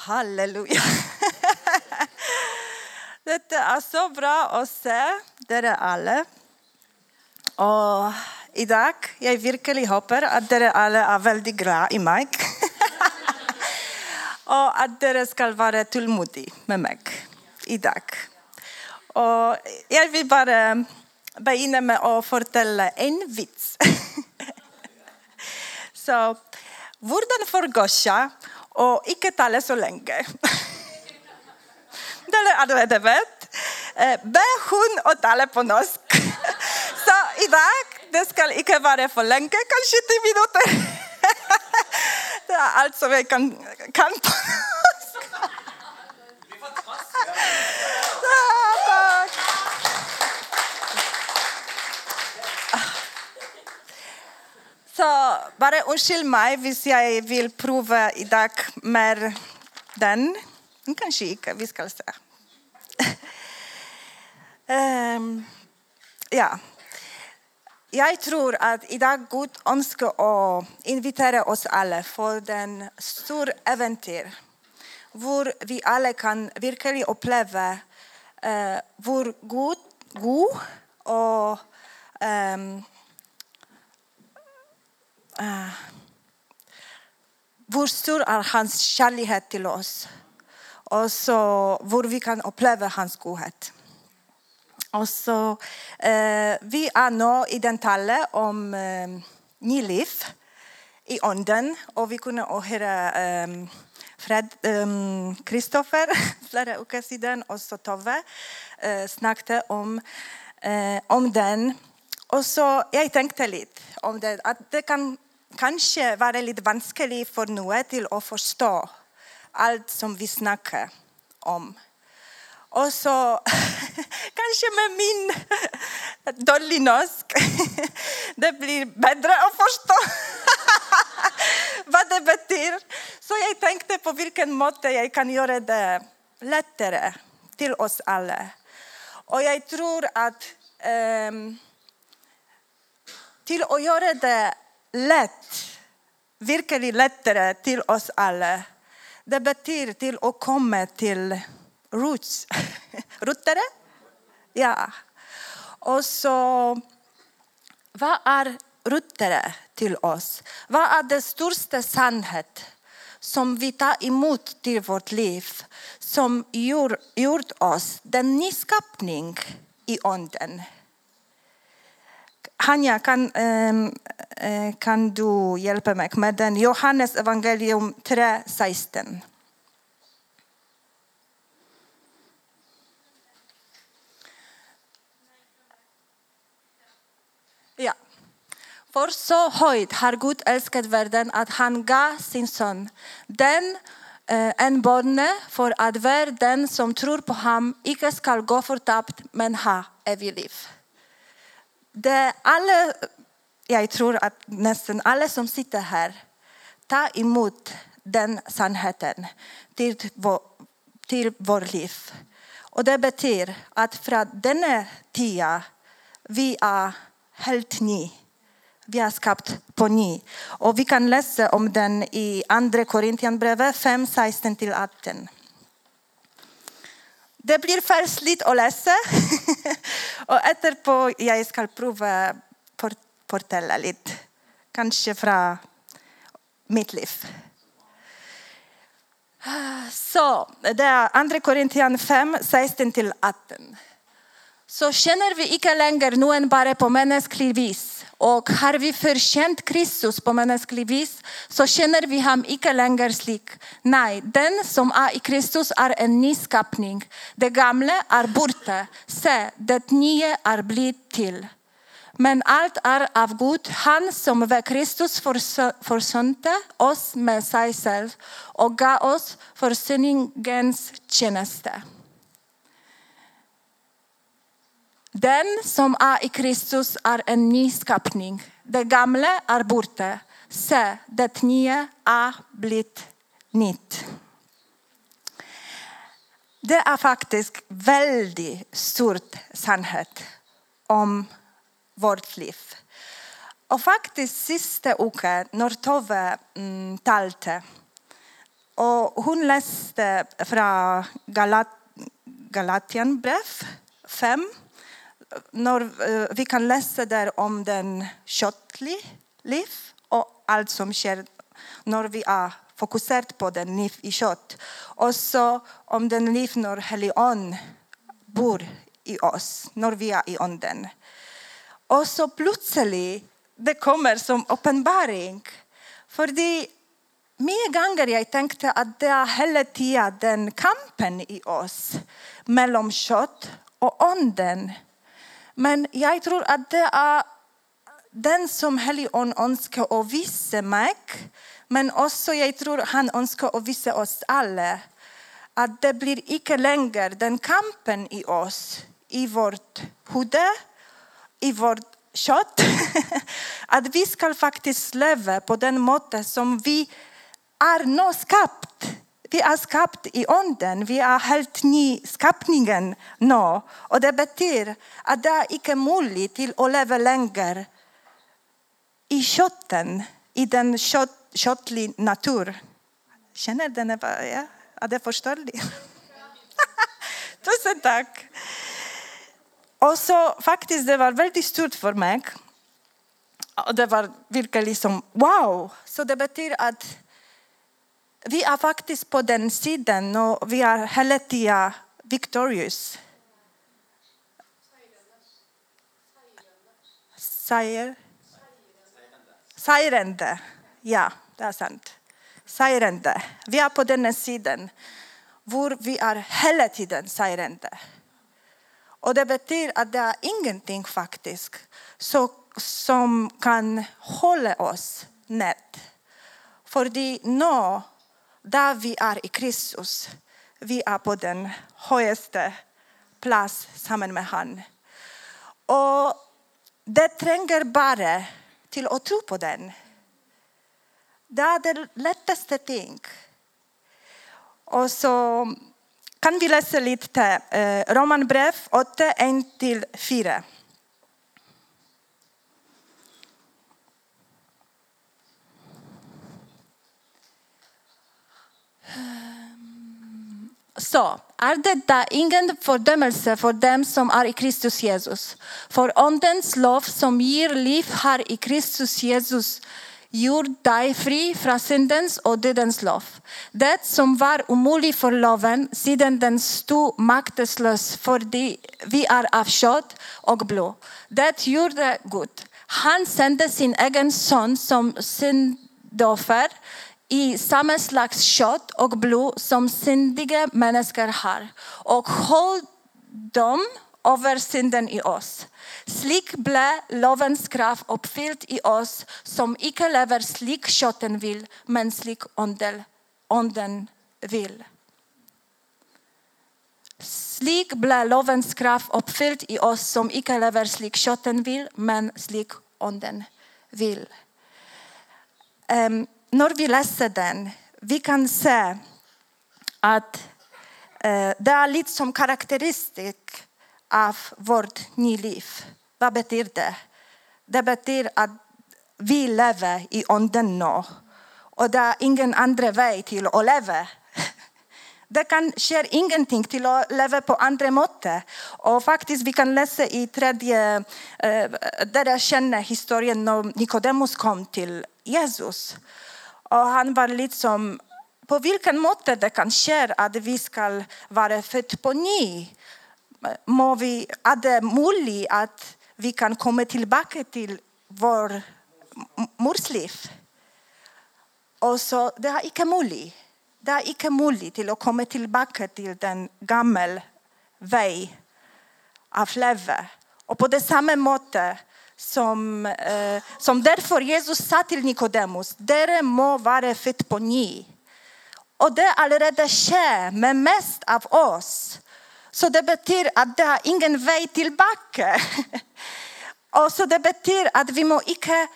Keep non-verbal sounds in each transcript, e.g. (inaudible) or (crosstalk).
Halleluja. (laughs) Det är så bra att se dere alle. Og i dag jag virkelig håper att dere alla är väldigt glada i mig. och att dere ska vara tålmodiga med mig dag. Og jag vill bara börja med att berätta en vits. (laughs) så, hvordan forgåsja och icke tala så länge. (laughs) Dere alle vet. Eh, Be hon och tala på norsk. (laughs) Så idag, det ska icke vara för länge, kanske tio minuter. (laughs) Det är allt som jag kan, kan på norsk. Så bara ursäkta mig om jag vill prova idag mer den. Kanske inte, vi ska se. um, (laughs) ja. Jag tror att idag Gud önskar att invitera oss alla för den stor äventyr. Hvor vi alla kan verkligen uppleva uh, eh, vår Gud, god och um, Eh, uh, hur stor är hans kärlek till oss och så hur vi kan uppleva hans godhet. Och så, uh, vi är nu i den talet om eh, uh, ny liv i onden och vi kunde höra um, Fred ehm, Kristoffer um, (laughs) flera veckor sedan och så Tove uh, snackade om, uh, om den. Och så jag tänkte lite om det, att det kan kanske vara lite vanskligt för några till att förstå allt som vi snackar om. Och så (laughs) kanske med min (laughs) dålig norsk, (laughs) det blir bättre att förstå vad det betyder. Så jag tänkte på vilken måte jag kan göra det lättare till oss alla. Och jag tror att um, till att göra det lätt, virkelig lättare till oss alla, det betyder till att komma till roots. (laughs) Rotare? Ja. Och så, vad är rotare till oss? Vad är det största sanningen som vi tar emot till vårt liv som gjort, gjort oss den nyskapning i ånden? Hania, kan, ehm, eh, kan du hjälpa mig med den? Johannes evangelium 3.16. Ja. För så höjt har Gud älskat världen att han gav sin son, den eh, en barne för att världen som tror på honom icke skall gå förtappt men ha evigt liv. Det alla, jag tror att nästan alla som sitter här tar emot den sannheten till vår, till vår liv. Och det betyder att från denna tid vi är helt ny. Vi är skapat på ny. Och vi kan läsa om den i Andra Korinthierbrevet 5, 16-18. Det blir färsligt att läsa. (laughs) och efterpå jag ska prova att berätta lite. Kanske från mitt liv. Så, det är Andra Korintian 5, 16-18. Så känner vi icke längre någon bara på mänsklig vis. Och har vi förtjänt Kristus på mänsklig vis så känner vi honom icke längre slik. Nej, den som är i Kristus är en ny skapning. Det gamla är borta. Se, det nya är blivit till. Men allt är av Gud, han som med Kristus försonte oss med sig själv och gav oss försoningens tjänste. Den som är i Kristus är en ny skapning. Det gamla är borta. Se, det nya är blivit nytt. Det är faktiskt väldigt stort sannhet om vårt liv. Och faktiskt sista veckan när Tove mm, Och hon läste från Galat, Galatianbrev 5. När eh, vi kan läsa där om den köttliga liv och allt som sker när vi är fokuserade på den liv i kött. Och så om den liv när helion bor i oss, när vi är i onden. Och så plötsligt det kommer som uppenbaring. För det många gånger jag tänkte att det är hela tiden den kampen i oss mellan kött och onden. Men jag tror att det är den som helion önskar att visa mig. Men också jag tror han önskar att visa oss alla att det blir icke längre den kampen i oss, i vårt huvud, i vårt kött. (laughs) att vi ska faktiskt leva på den måte som vi är nu skapt. Vi är skapt i onden, vi är helt ny skapningen nu. Och det betyder att det är icke möjligt till att leva längre i kötten, i den kött, köttliga natur. Känner den? Ja, är det förståeligt? (laughs) Tusen tack. Och så faktiskt, det var väldigt stort för mig. Och det var verkligen som wow. Så det betyder att vi är faktiskt på den sidan och vi är hela tiden victorious. Säger? Seirande. Ja, det är sant. Seirande. Vi är på den sidan. Var vi är hela tiden seirande. Och det betyder att det är ingenting faktiskt som kan hålla oss ned. För nu, där vi är i Kristus, vi är på den högsta plats samman med honom. Och det tränger bara till att tro på den. Det är det lättaste ting. Och så kan vi läsa lite eh, Romanbrev 8, 1-4. Så är detta ingen fördömelse för dem som är i Kristus Jesus. För ondens lov som ger liv har i Kristus Jesus gjort dig fri från syndens och dödens lov. Det som var omöjligt för loven sedan den stod maktlös för vi är av kött och blod. Det gjorde Gud. Han sände sin egen son som syndoffer i samma slags kött och blod som syndiga människor har och håll dem över synden i oss. Slik blev lovens kraft uppfylld i oss som icke lever slik kötten vill, men slik onden vill. Slik blev lovens kraft uppfylld i oss som icke lever slik kötten vill, men slik onden vill. Um, när vi läser den, vi kan se att uh, det är lite som karaktäristik av vårt nya liv. Vad betyder det? Det betyder att vi lever i onden nu. Och det är ingen annan väg till att leva. (laughs) Det kan sker ingenting till att leva på andra måttet. Och faktiskt, vi kan läsa i tredje, eh, där jag känner historien när Nikodemus kom till Jesus. Och han var liksom, på vilken måte det kan ske att vi ska vara födda på ny må vi, är det möjligt att vi kan komma tillbaka till vår mors liv. Och så, det är inte möjligt. Det är inte möjligt till att komma tillbaka till den gamla väg av livet. Och på det samma måte som, eh, som därför Jesus sa till Nikodemus, dere må vara född på ny. Och det allerede sker med mest av oss så det betyder att det har ingen väg tillbaka. (laughs) Och så det betyder att vi må icke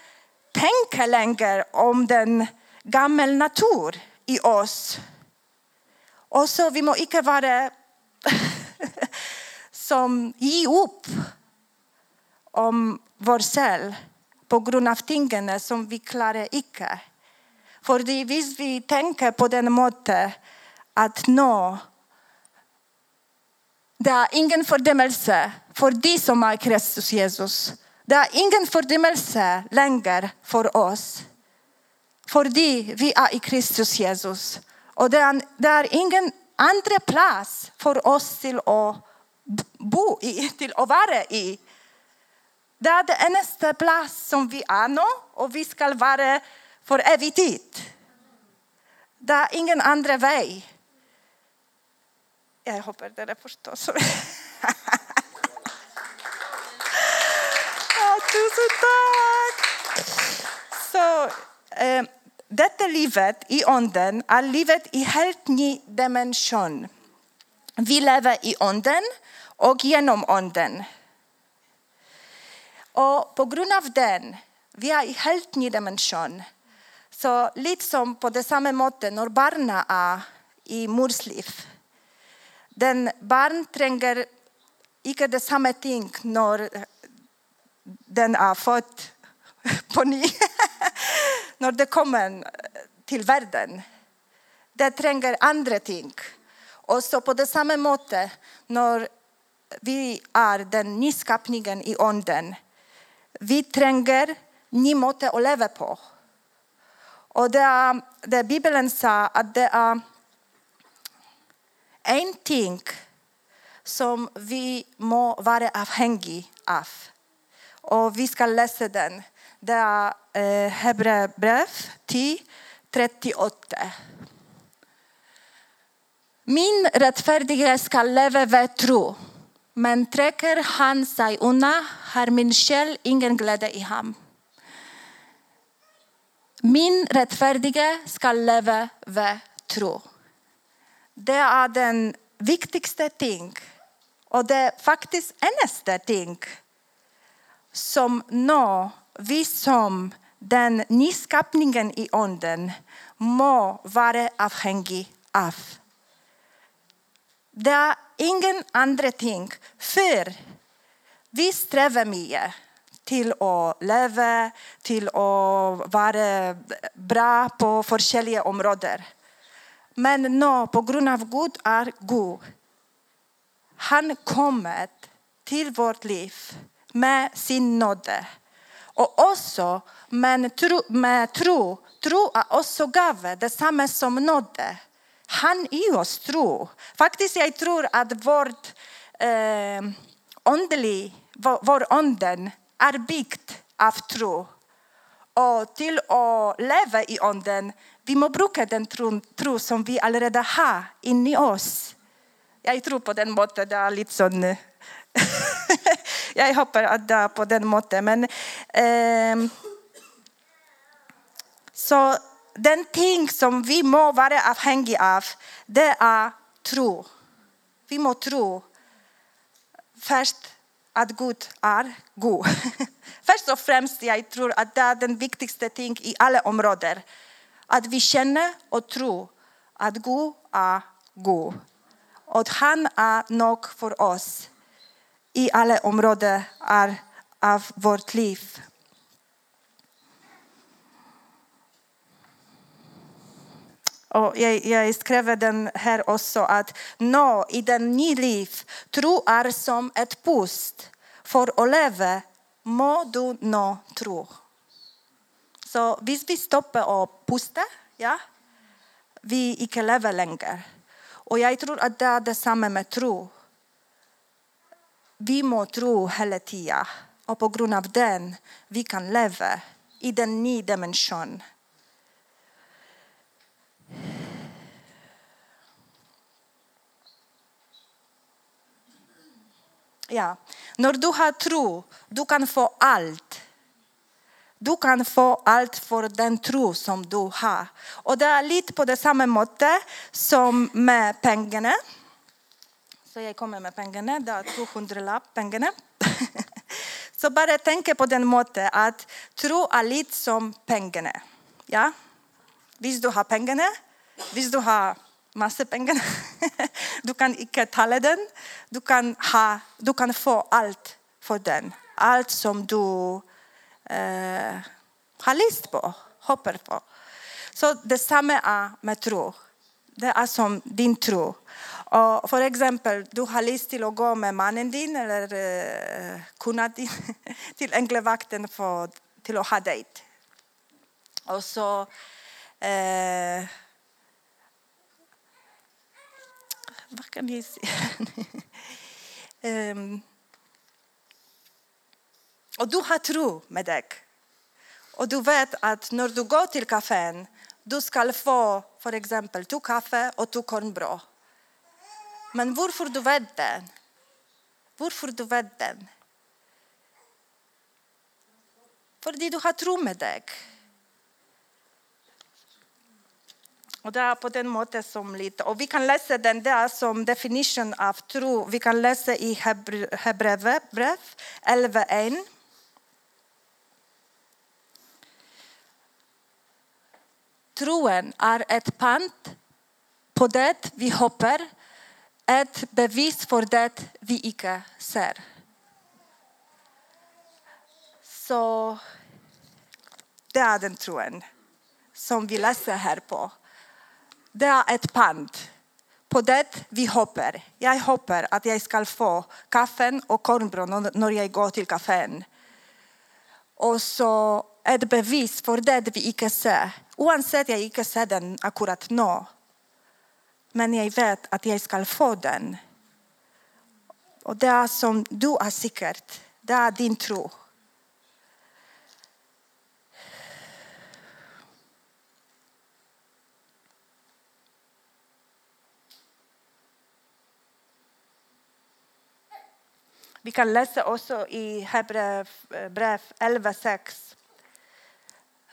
tänka längre om den gamla natur i oss. Och så vi må icke vara (laughs) som ge upp om vår själ på grund av tingen som vi klarar icke. För visst vi tänker på den måten att nå det är ingen fördömelse för de som är Kristus Jesus. Det är ingen fördömelse längre för oss. För de vi är i Kristus Jesus. Och det är, det är ingen andra plats för oss till att bo i, till att vara i. Det är den enda plats som vi är nu och vi ska vara för evig tid. Det är ingen andra väg. Jag hoppas det förstås. ja, tusen tack! Så, eh, detta livet i onden är livet i helt ny dimension. Vi lever i onden och genom onden. Och på grund av den, vi är helt ny dimension. Så liksom på det samma måttet när barnen är i mors liv. Den barn tränger inte det samma ting när den är född på ny. (laughs) när det kommer till världen. Det tränger andra ting. Och så på det samma måttet när vi är den nyskapningen i onden. Vi tränger ny måte att leva på. Och det, är, det Bibeln sa att det är en ting som vi må vara avhängiga av. Och vi ska läsa den. Det är eh, Hebreerbrev 10, 38. Min rättfärdige ska leva vid tro. Men träcker han sig undan har min själ ingen glädje i ham. Min rättfärdige ska leva vid tro. Det är den viktigaste ting och det är faktiskt enaste ting som nå vi som den nyskapningen i onden må vara avhängig av. Det är ingen andra ting. För vi strävar mycket till att leva, till att vara bra på olika områden. Men nu, på grund av Gud är god. Han kommer till vårt liv med sin nåde. Och också med tro, med tro. Tro är också gåva, detsamma som nåde han i oss tro. Faktiskt jag tror att vårt eh, ondelig, vår, anden är byggt av tro. Och till att leva i anden, vi må bruka den tro, tro som vi redan har inne i oss. Jag tror på den måten, det är lite sån... (laughs) jag hoppas att det är på den måten. Men, eh, så den ting som vi må vara avhängiga av, det är tro. Vi må tro först att Gud är god. (laughs) Först och främst jag tror att det är den viktigaste ting i alla områden. Att vi känner och tror att Gud är god. Och han är nog för oss i alla områden av vårt liv. Och jag, jag skrev den här också att nå i den nya liv, tro är som ett pust. För att leva må du nå tro. Så om vi stoppar och pustar, ja, vi inte lever längre. Och jag tror att det är detsamma med tro. Vi må tro hela tiden och på grund av den vi kan leva i den nya dimensionen. Ja. När du har tro, du kan få allt. Du kan få allt för den tro som du har. Och det är lite på det samma måttet som med pengarna. Så jag kommer med pengarna, det är 200 lapp pengarna. (laughs) Så bara tänk på den måten att tro är lite som pengarna. Ja? Visst du har pengarna, visst du har massa pengar. (laughs) Du kan inte tala den. Du kan, ha, du kan få allt för den. Allt som du eh, har lust på, hoppas på. Så detsamma är med tro. Det är som din tro. Och för exempel, du har lust till att gå med mannen din eller eh, kunna din (laughs) till änglavakten för, till att ha dejt. Och så eh, vad kan jag säga? um, och du har tro med dig. Och du vet att när du går till kafén, du ska få för exempel två kaffe och två kornbröd. Men varför du vet det? Varför du vet det? För du har tro med dig. Och det är på den måten som lite, och vi kan läsa den där som definition av tro. Vi kan läsa i Hebreerbrev 11.1. Troen är ett pant på det vi hoppas, ett bevis för det vi icke ser. Så det är den troen som vi läser här på. Det är ett pant på det vi hoppas. Jag hoppas att jag ska få kaffen och kornbröd när jag går till kafén. Och så ett bevis för det vi icke ser. Oavsett jag icke ser den akkurat nu. Men jag vet att jag ska få den. Och det är som du är säkert. Det är din tro. Vi kan läsa också i Hebreerbrev eh, 11.6.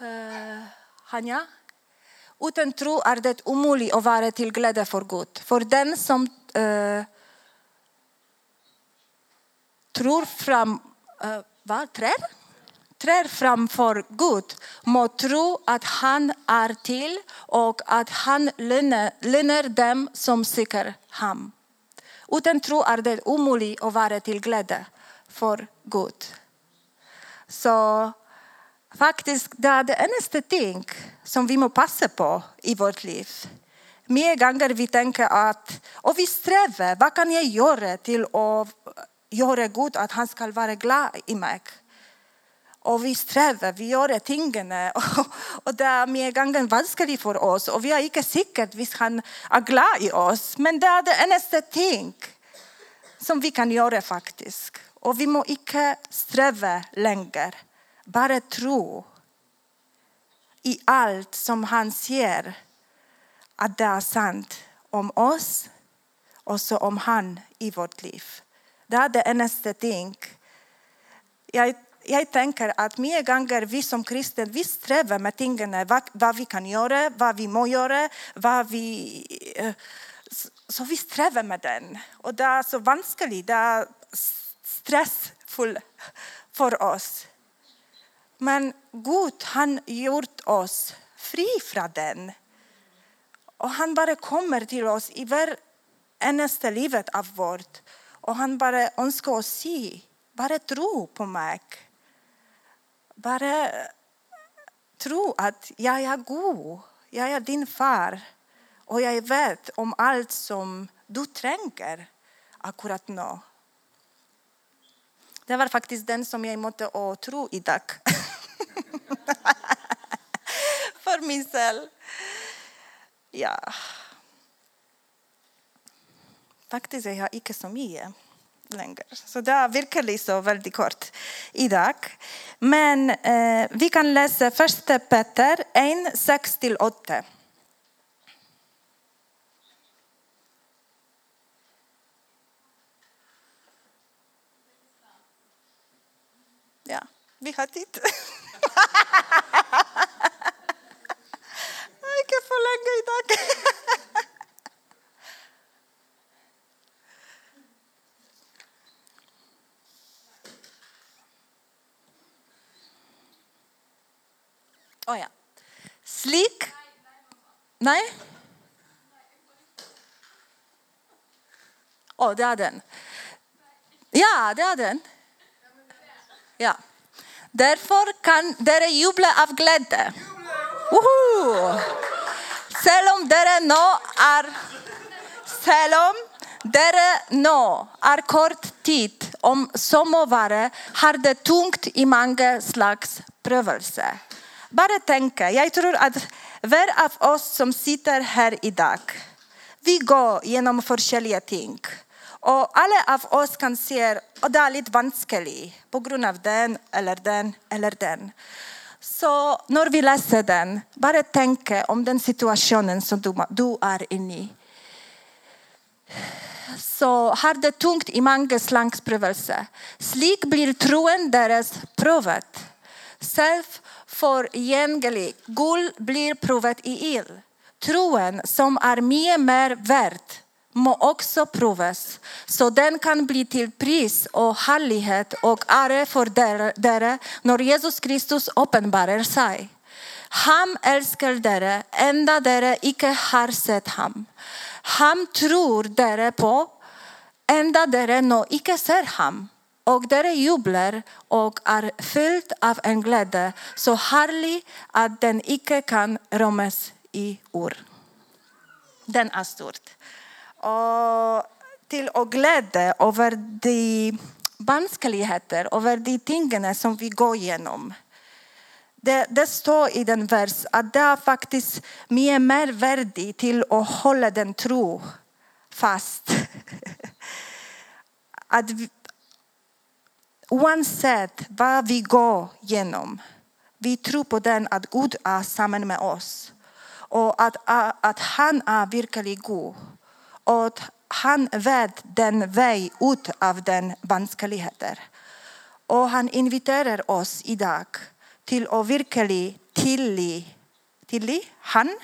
Uh, eh, Hanja? Utan tro är det omöjligt att vara till glädje för Gud. För den som uh, tror fram, uh, vad, trär? trär framför Gud må tro att han är till och att han lönar, lönar dem som söker honom. Utan tro är det omöjligt att vara till glädje för Gud. Så faktiskt, det är det enda ting som vi måste passa på i vårt liv. Många gånger vi tänker att, och vi strävar, vad kan jag göra till att göra Gud att han ska vara glad i mig? Och vi strävar, vi gör tingene. (laughs) Och, det är med gången vanskligt för oss. Och vi är inte säkra att han är glad i oss. Men det är det enda ting som vi kan göra faktiskt. Och vi må inte sträva längre. Bara tro i allt som han säger att det är sant om oss och så om han i vårt liv. Det är det enda ting. Jag jag tänker att många gånger vi som kristna vi strävar med tingen, vad, vad, vi kan göra, vad vi må göra, vad vi... Eh, så vi strävar med den. Och det är så vanskligt, det är stressfullt för oss. Men Gud han gjort oss fri från den. Och han bara kommer till oss i varenda livet av vårt. Och han bara önskar oss se, bara tro på mig bara tro att jag är god. Jag är din far och jag vet om allt som du tänker akkurat nu. Det var faktiskt den som jag måste tro idag. (laughs) För min själ. Ja. Faktiskt är jag inte så mycket längre. Så det är verkligen så väldigt kort idag. Men eh, vi kan läsa första Peter 1, 6-8. Ja, vi har tid. (laughs) Inte för länge idag. Oh ja. Slik Nej? Å, oh, det är den. Ja, det är den. Ja. därför kan dere jubla av glädje. Woho! Selv dere nå er Selom dere nå er kort tid, om så har det tungt i mange slags prøvelser. Bare tenke, jeg tror at var av oss som sitter här i dag, vi går genom forskjellige ting. Och alla av oss kan se att det är lite vanskligt på grund av den eller den eller den. Så när vi läser den, bara tänk om den situationen som du, du inne i. Så har det tungt i många slags prövelser. Slik blir troen deras prøvet. Själv förgänglig. Guld blir provet i ill. Troen, som är mycket mer värd må också provas, så den kan bli till pris och härlighet och ära för dere när Jesus Kristus uppenbarar sig. Han älskar dere ända dere icke har sett ham. Han tror dere på ända dere nå icke ser ham och där jublar och är fyllt av en glädje så härlig att den icke kan rymmas i ord. Den är stort. Och till och glädje över de vanskeligheter, över de tingen som vi går igenom. Det, det, står i den vers att det är faktiskt mycket mer värdigt till att hålla den tro fast. (laughs) att vi, Oavsett vad vi går igenom, vi tror på den att Gud är samman med oss. och att, att han är verkligen god. och att han vet den väg ut av den vanskeligheter. Och han inviterar oss idag till att verkligen virkelig tilgi han.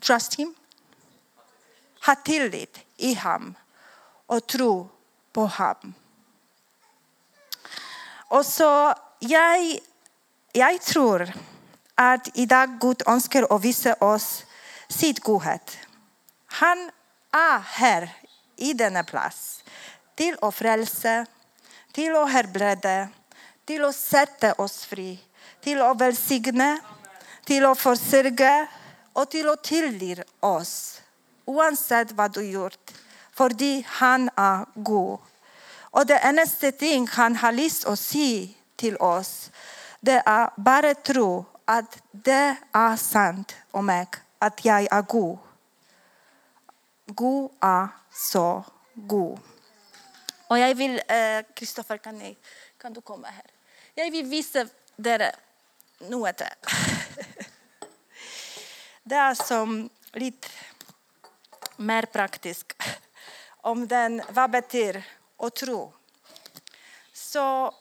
Trust him. Ha tillit i ham och tro på ham. Och så jag, jag tror att i dag Gud önskar att visa oss sitt godhet. Han är här i denna plats till att frälsa, till att härbärga, till att sätta oss fri, till att välsigna, till att försörja och till att tillge oss, oavsett vad du gjort, för han är god. Og det eneste ting han har lyst att å si til oss, det er bare tro at det er sant om meg, at jeg er god. God er så god. Og jeg vil Kristoffer, eh, kan, kan, du komme her? Jeg vil vise dere noe til. Det (laughs) er som litt mer praktisk om den, hva betyr och tro. Så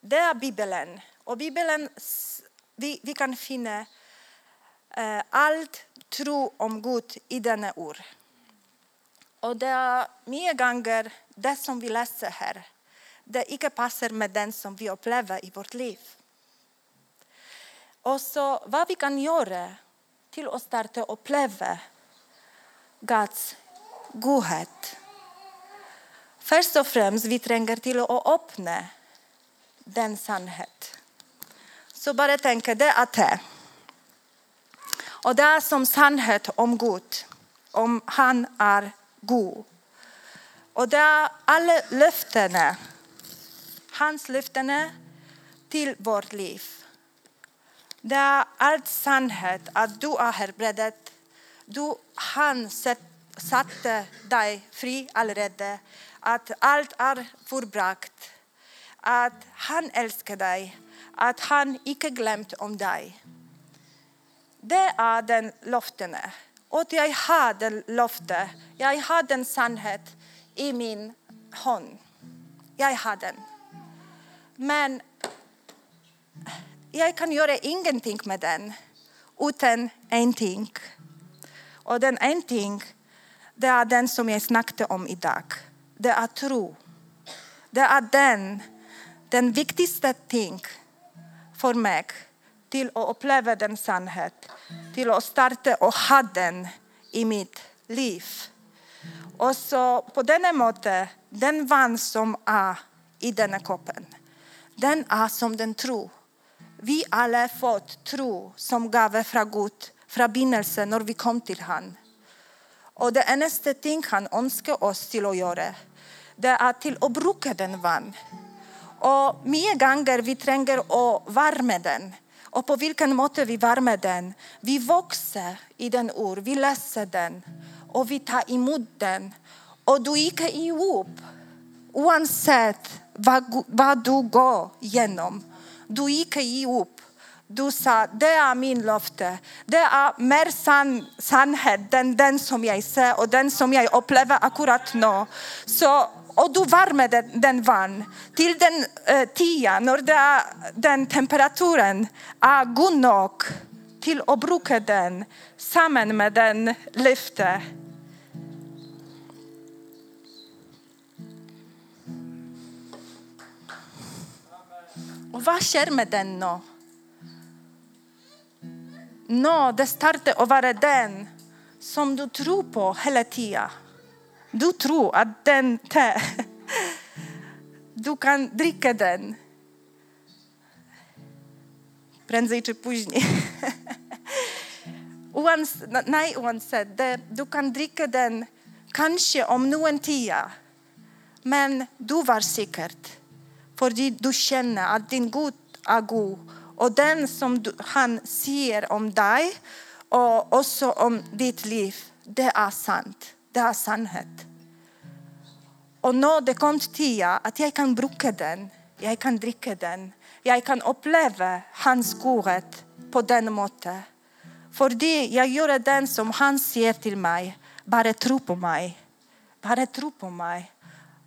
det är Bibeln. Och Bibeln vi, vi kan finna eh, allt tro om Gud i denna ord. Och det är många gånger det som vi läser här det inte passar med den som vi upplever i vårt liv. Och så vad vi kan göra till att starta uppleva Guds godhet. Först och främst vi tränger till att öppna den sannhet. Så bara tänk, det att det. och det är som sannhet om Gud, om Han är god. Och det är alla löften, hans löften, till vårt liv. Det är allt sannhet, att du är helbredet. Du, han satte dig fri allerede att allt är forbrakt. att han älskar dig, att han icke glömt om dig. Det är den løftene. Och jag har den løftet. jag har den sannhet i min hand. Jag har den. Men jag kan göra ingenting med den utan en ting. Och den en ting, det är den som jag snackade om i dag. Det är tro. Det är den, den viktigaste ting för mig till att uppleva den sannhet, till att starta och ha den i mitt liv. Och så på denna måte, den vann som är i denna koppen, den är som den tro. vi alla fått tro som gave från Gud från begynnelsen när vi kom till han. Och det enda ting han önskar oss till att göra, det är till att bruka den vann. Och många gånger vi tränger att värma den. Och på vilken måte vi värmer den. Vi växer i den ord, vi läser den och vi tar emot den. Och du gick ihop oavsett vad, vad du går igenom. Du gick ihop. Du sa, det är min löfte. Det är mer sann, sannhet än den som jag ser och den som jag upplever akkurat nu. Så, och du värmer den, den vann till den eh, tia, när det den temperaturen är god nog till att bruka den samman med den lyfte. Och vad sker med den nu? Nu det startar att vara den som du tror på hela tiden. Du tror att den te, du kan dricka den. Prędzej czy później. Nej, oavsett, det, du kan dricka den kanske om någon tid. Men du var säkert. För du känner att din Gud är god. Och den som du, han säger om dig och också om ditt liv, det är sant. Det är sannhet. Och nåde kom till att jag kan bruka den, jag kan dricka den, jag kan uppleva hans godhet på den måten. För det jag gör den som han säger till mig, bara tro på mig. Bara tro på mig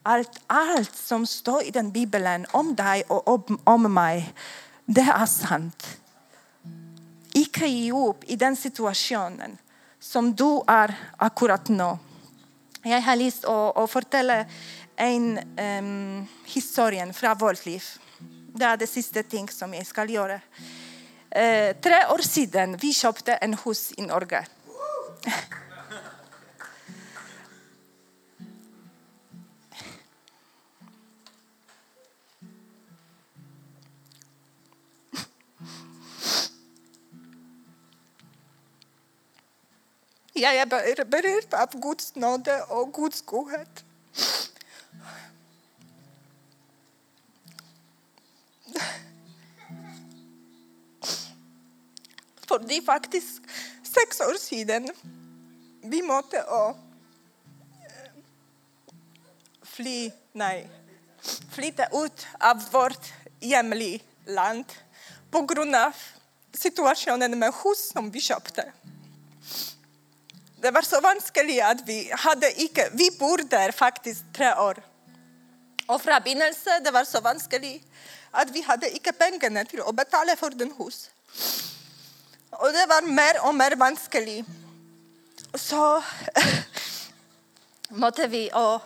allt, allt som står i den bibeln om dig och om, om mig, det är sant. Icke ge upp i den situationen som du är akkurat nu. Jag har lust att, att berätta en ehm, um, historia från vårt liv. Det är det sista ting som jag ska göra. Uh, tre år sedan vi köpte en hus i Norge. Jag är berörd av Guds nåde och Guds godhet. För det är faktiskt sex år sedan vi måste eh, fly, nej, flytta ut av vårt hemland på grund av situationen med hus som vi köpte det var så vanskligt att vi hade icke, vi bor där faktiskt tre år. Och förbindelse, det var så vanskligt att vi hade icke pengarna till att betala för den hus. Och det var mer och mer vanskligt. Så (laughs) måste vi och,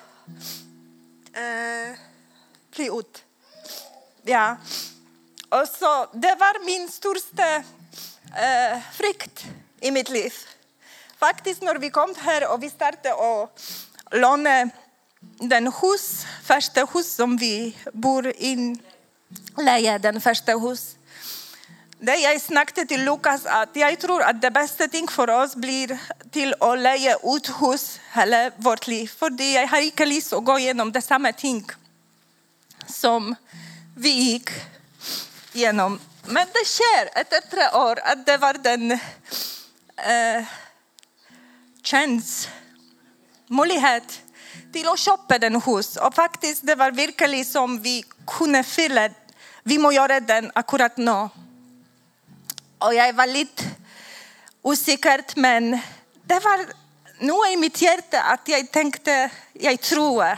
eh, äh, ut. Ja. Och så, det var min största eh, äh, frykt i mitt liv faktiskt när vi kom här och vi startade och låna den hus, första hus som vi bor i, leja den första hus. Det jag snackade till Lukas att jag tror att det bästa ting för oss blir till att leja ut hus hela vårt liv. För jag har inte lust att gå igenom det samma ting som vi gick igenom. Men det sker efter tre år att det var den eh, chans, möjlighet till att köpa den hus. Och faktiskt, det var verkligen som vi kunde fylla. Vi må göra den akkurat nu. Och jag var lite osäker, men det var nu i mitt hjärta att jag tänkte, jag tror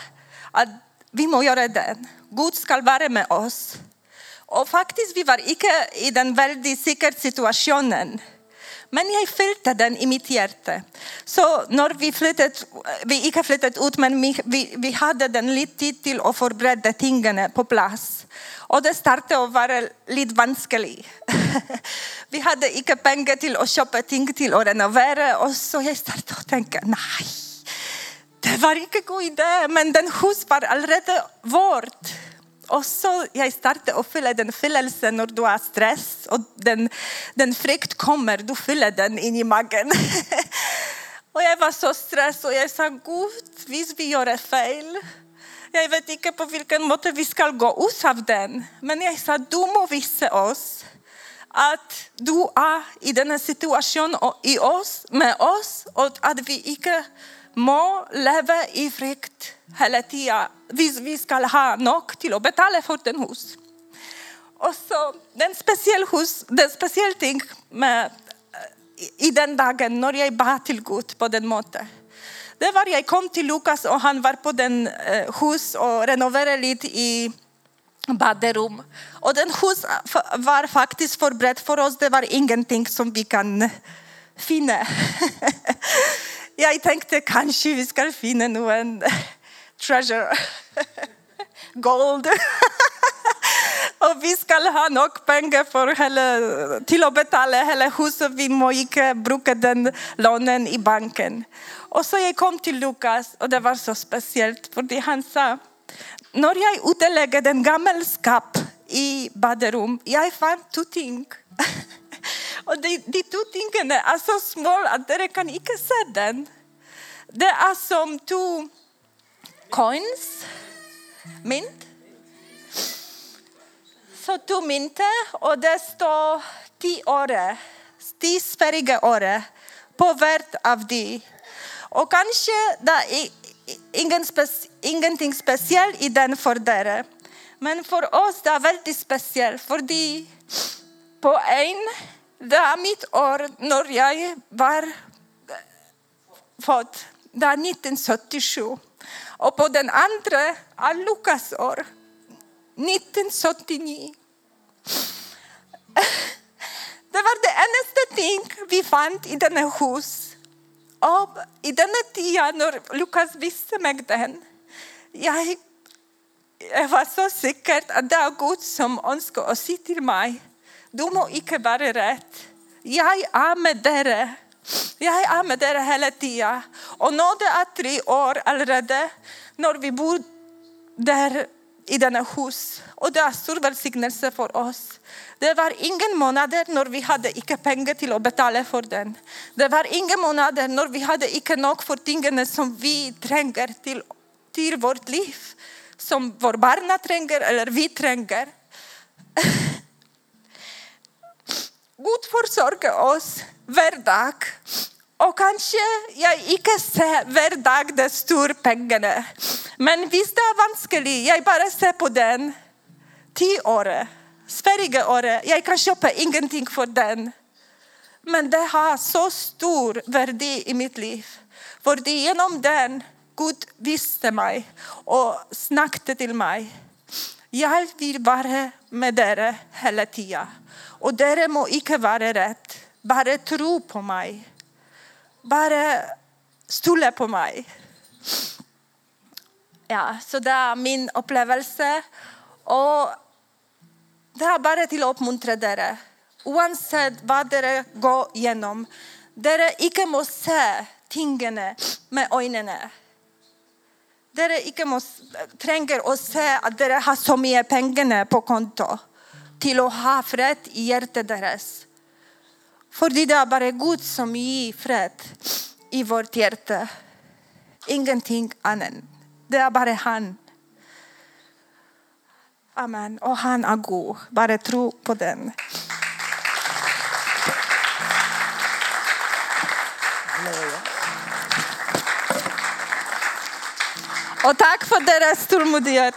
att vi må göra den. Gud ska vara med oss. Och faktiskt, vi var icke i den väldigt säkra situationen. Men jag följde den i mitt hjärta. Så när vi flyttade, vi inte flyttat ut, men vi, vi hade den lite tid till att förbereda tingen på plats. Och det startade att vara lite vanskligt. (laughs) vi hade inte pengar till att köpa ting till att renovera och så jag startade att tänka, nej, det var inte en god idé, men den hus var allerede vårt. Och så jag startade att fylla den fyllelsen när du har stress och den, den frykt kommer, du fyller den in i magen. (laughs) och jag var så stressad och jag sa, Gud, visst vi gör fel. Jag vet inte på vilken måte vi ska gå ut av den. Men jag sa, du må visa oss att du är i denna situation och i oss, med oss och att vi inte må leva i frykt hela tiden. Vi, vi ska ha nog till att betala för den hus. Och så den speciell hus, den speciell ting med, i den dagen när jag bad till Gud på den måten. Det var jag kom till Lukas och han var på den eh, hus och renoverade lite i badrum. Och den hus var faktiskt förberett för oss. Det var ingenting som vi kan finna. (laughs) Jag tänkte kanske vi ska finna nu (laughs) treasure. (laughs) Gold. (laughs) och vi ska ha nog pengar för hela, till att betala hela huset. Vi må inte bruka den lånen i banken. Och så jag kom till Lukas och det var så speciellt för han sa när jag utelägger den gamla skap i badrum, jag fann två ting och de, de två tingen är så små att dere kan inte se den. Det är som två coins, mynt. Så två mynt, och det står tio öre. tio sfäriga öre på vart av de. Och kanske det är ingen ingenting speciellt i den för er. Men för oss det är väldigt speciellt, för på en, det är mitt år när jag var född, det är 1977. Och på den andra är Lukas år, 1979. (laughs) Det var det enda ting vi fann i denna hus och i denna tid när Lukas visste mig den, jag, jag var så säker att det är Gud som önskar att säga till mig, du må icke vara rädd. Jag är med dere. Jag är med dere hela tiden. Och nu det är tre år allerede, när vi bor där i denna hus. Och det är stor välsignelse för oss. Det var ingen månader när vi hade icke pengar till att betala för den. Det var inga månader när vi hade icke nog för tingen som vi tränger till, till vårt liv. Som våra barn tränger eller vi tränger. (laughs) Gud försörjer oss varje dag. Och kanske jag inte ser varje dag de stora pengarna. Men visst är det vanskligt. Jag bara ser på den. Tio år. Sverige året. Jag kan köpa ingenting för den. Men det har så stor värde i mitt liv. För det genom den Gud visste mig och snackade till mig. Jag vill vara med er hela tiden. Och dere må icke vara rätt. Bara tro på mig. Bara stole på mig. Ja, så det är min upplevelse. Och det är bara till att uppmuntra er. Oavsett vad det går igenom. Dere icke må se tingen med ögonen. Dere icke må, tränga och se att dere har så mycket pengar på konto till att ha fred i hjärtat deras. För det är bara Gud som ger fred i vårt hjärta. Ingenting annat. Det är bara han. Amen. Och han är god. Bara tro på den. Och tack för deras tålmodighet.